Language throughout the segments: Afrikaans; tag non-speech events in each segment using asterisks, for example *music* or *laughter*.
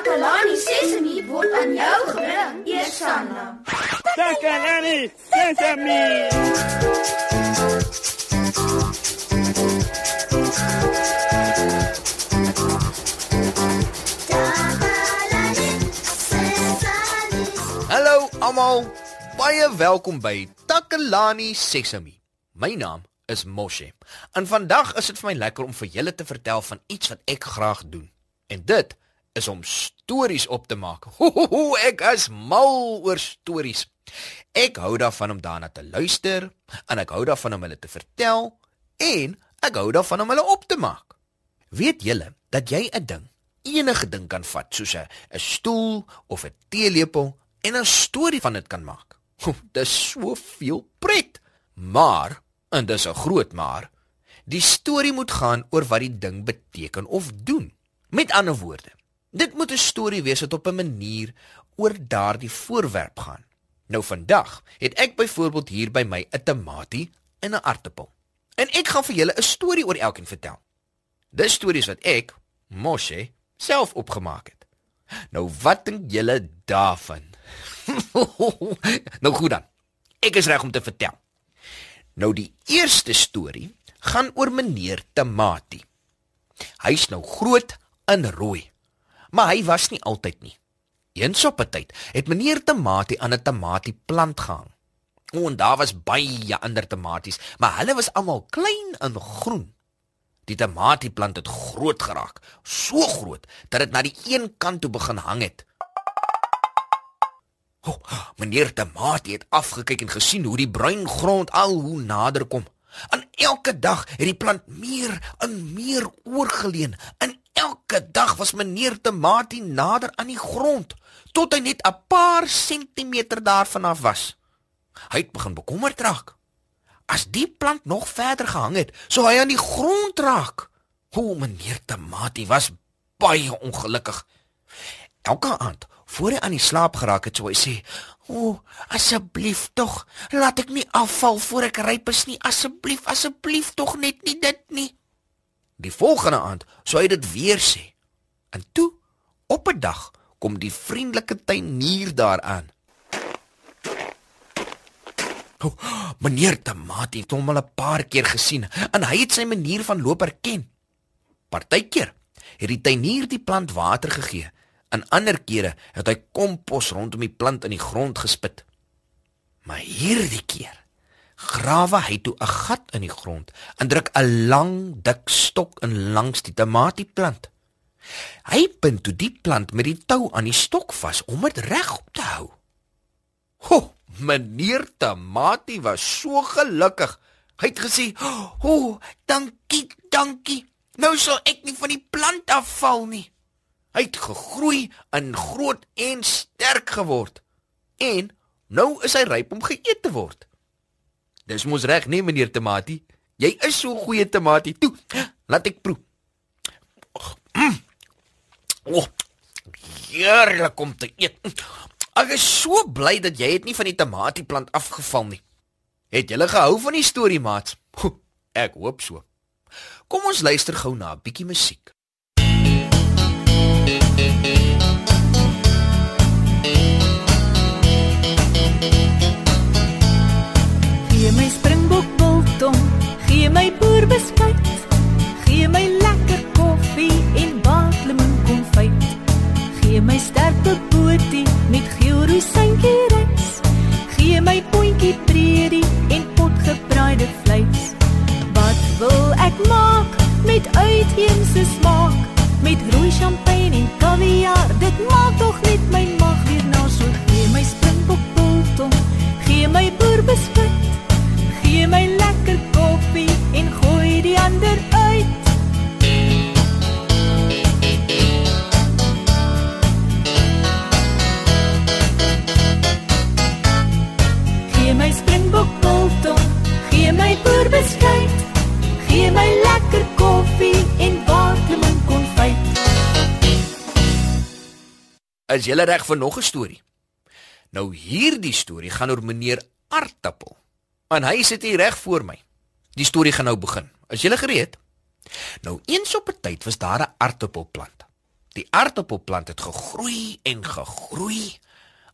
Takalani Sesemi word aan jou gebring, Eersanna. Takalani Sesemi. Hallo almal. Baie welkom by Takalani Sesemi. My naam is Moshe. En vandag is dit vir my lekker om vir julle te vertel van iets wat ek graag doen. En dit is om stories op te maak. Ho, ho, ho, ek is mal oor stories. Ek hou daarvan om daarna te luister en ek hou daarvan om hulle te vertel en ek hou daarvan om hulle op te maak. Weet julle dat jy 'n ding, enige ding kan vat soos 'n stoel of 'n teelepel en 'n storie van dit kan maak? Dis soveel pret. Maar, en dis 'n groot maar, die storie moet gaan oor wat die ding beteken of doen. Met ander woorde, dit moet 'n storie wees wat op 'n manier oor daardie voorwerp gaan. Nou vandag het ek byvoorbeeld hier by my 'n tamatie en 'n aartappel. En ek gaan vir julle 'n storie oor elkeen vertel. Dis stories wat ek, Moshe, self opgemaak het. Nou wat dink julle daarvan? *laughs* nou goed dan. Ek is reg om te vertel. Nou die eerste storie gaan oor meneer Tamatie. Hy's nou groot en rooi. Maar hy was nie altyd nie. Eens op 'n tyd het meneer Tamatie aan 'n tamatieplant gehang. O, en daar was baie ander tamaties, maar hulle was almal klein en groen. Die tamatieplant het groot geraak, so groot dat dit na die een kant toe begin hang het. O, meneer Tamatie het afgekyk en gesien hoe die bruin grond al hoe nader kom. En elke dag het die plant meer en meer oorgeleen. En elke dag was meneer Tamatie nader aan die grond tot hy net 'n paar sentimeter daarvan af was. Hy het begin bekommerd raak. As die plant nog verder gehang het, sou hy aan die grond raak. O, meneer Tamatie was baie ongelukkig. Elke aand Voor hy aan die slaap geraak het, sou hy sê: "O, asseblief tog, laat ek nie afval voor ek ryp is nie. Asseblief, asseblief tog net nie dit nie." Die volgende aand sou hy dit weer sê. En toe, op 'n dag, kom die vriendelike tuinier daaraan. O, meneer Tamatie het hom al 'n paar keer gesien en hy het sy manier van loop herken. Partykeer het die tuinier die plant water gegee In ander kere het hy kompos rondom die plant in die grond gespit. Maar hierdie keer grawe hy toe 'n gat in die grond en druk 'n lang, dik stok in langs die tamatieplant. Hy bind toe die plant met die tou aan die stok vas om dit regop te hou. Ho, meneer Tamatie was so gelukkig. Hy het gesê: "Ho, dankie, dankie. Nou sal ek nie van die plant afval nie." Hy het gegroei en groot en sterk geword. En nou is hy ryp om geëet te word. Dis mos reg, nee meneer Tamatie. Jy is so goeie tamatie. Toe, laat ek proe. Mm. *clears throat* Oh, heerlik om te eet. Ek is so bly dat jy het nie van die tamatieplant afgeval nie. Het jy gehou van die storie, maat? Ek hoop so. Kom ons luister gou na 'n bietjie musiek. Gee my springbok biltong, gee my boerbeskuit, gee my lekker koffie en baatlemoen konfyt. Gee my sterk boetie met geelroosentjie rys. Gee my pontjie predie en potgebraaide vleis. Wat wil ek maak met uitheemse smaak? met rooi champagne en kaviaar. Dit maak tog net my mag weer na so gee my Is jy reg vir nog 'n storie? Nou hierdie storie gaan oor meneer Aartappel. En hy sit hier reg voor my. Die storie gaan nou begin. Is jy gereed? Nou eens op 'n tyd was daar 'n aartappelplant. Die aartappelplant het gegroei en gegroei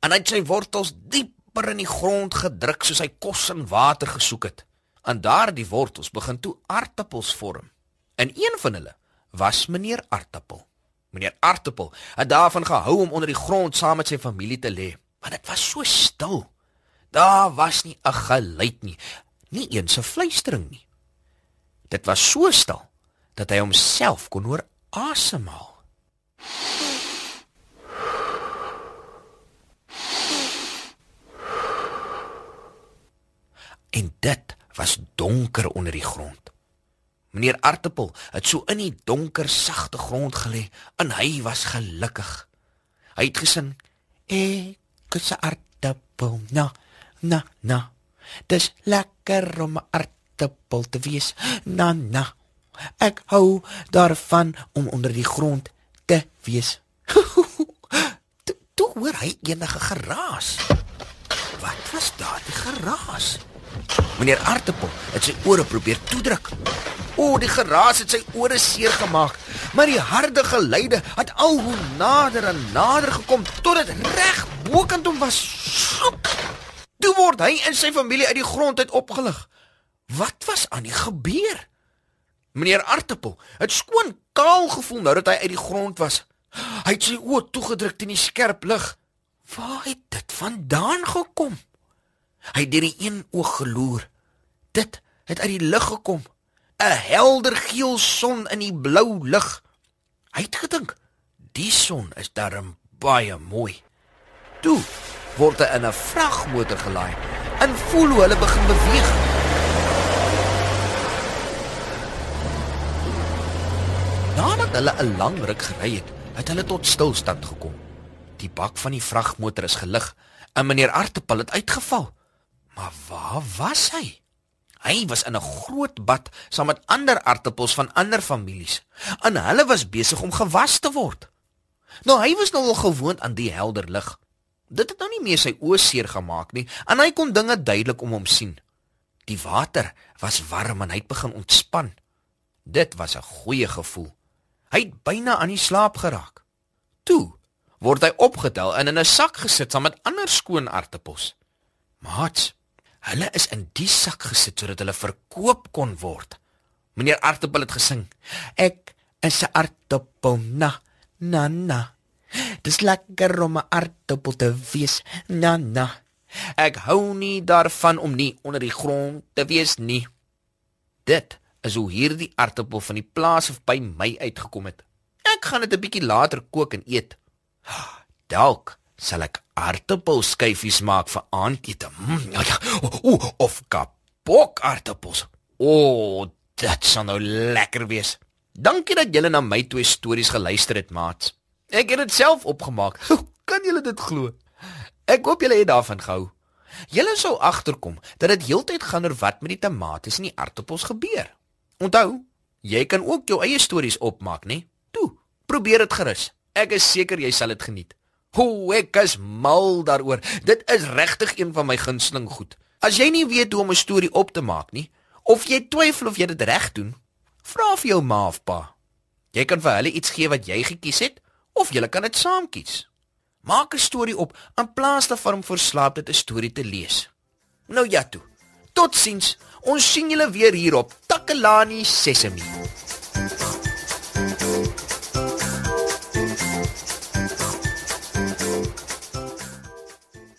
en hy het sy wortels dieper in die grond gedruk soos hy kos en water gesoek het. En daardie wortels begin toe aartappels vorm. En een van hulle was meneer Aartappel. Meneer Aartappel het daarvan gehou om onder die grond saam met sy familie te lê, want dit was so stil. Daar was nie 'n geluid nie, nie eens 'n fluistering nie. Dit was so stil dat hy homself kon hoor asemhaal. En dit was donker onder die grond. Meneer Aartappel het so in die donker sagte grond gelê en hy was gelukkig. Hy het gesing: "Ek is 'n aartappel, na, na, na. Dis lekker om 'n aartappel te wees, na, na. Ek hou daarvan om onder die grond te wees." *laughs* Toe to hoor hy enige geraas. Wat was daardie geraas? Meneer Aartappel het sy ore probeer toedruk. O, die geraas het sy ore seer gemaak, maar die harde geluide het al hoe nader en nader gekom tot dit reg bokant hom was. Soek! Toe word hy en sy familie uit die grond uit opgelig. Wat was aan die gebeur? Meneer Aartappel het skoon kaal gevoel nou dat hy uit die grond was. Hy het sy oë toegedruk teen die skerp lig. Waar het dit vandaan gekom? Hy het deur die een oog geloer. Dit het uit die lug gekom. 'n helder geel son in die blou lug. Hy het gedink, die son is darm baie mooi. Toe word hy in 'n vragmotor gelaai en voel hoe hulle begin beweeg. Nadat hulle 'n lang ruk gery het, het hulle tot stilstand gekom. Die bak van die vragmotor is gelig en meneer Artepal het uitgeval. Maar waar was hy? Hy was in 'n groot bad saam met ander aartappels van ander families. En hulle was besig om gewas te word. Nou hy was nou al gewoond aan die helder lig. Dit het nou nie meer sy oë seer gemaak nie en hy kon dinge duidelik om hom sien. Die water was warm en hy het begin ontspan. Dit was 'n goeie gevoel. Hy het byna aan die slaap geraak. Toe word hy opgetel en in 'n sak gesit saam met ander skoon aartappels. Maats, Hulle is in die sak gesit sodat hulle verkoop kon word. Meneer Artappel het gesing. Ek is 'n aartappel na na na. Dis lekker om 'n aartappel te wees. Na na. Ek hou nie daarvan om nie onder die grond te wees nie. Dit is hoe hierdie aartappel van die plaas af by my uitgekom het. Ek gaan dit 'n bietjie later kook en eet. Dalk sal ek aartappelskyfies maak vir aandete. Mm, ja, ja. O, of kapok aartappels. O, dit sal nou lekker wees. Dankie dat julle na my twee stories geluister het, maats. Ek het dit self opgemaak. Kan julle dit glo? Ek hoop julle het daarvan gehou. Julle sou agterkom dat dit heeltyd gaan oor wat met die tomaties en die aartappels gebeur. Onthou, jy kan ook jou eie stories opmaak, né? Toe, probeer dit gerus. Ek is seker jy sal dit geniet. Hoe ek is mal daaroor. Dit is regtig een van my gunsteling goed. As jy nie weet hoe om 'n storie op te maak nie, of jy twyfel of jy dit reg doen, vra vir jou ma of pa. Jy kan vir hulle iets gee wat jy gekies het, of julle kan dit saam kies. Maak 'n storie op in plaas daarvan om verslaap dit 'n storie te lees. Nou ja toe. Totsiens. Ons sien julle weer hier op Takalani Sesemi.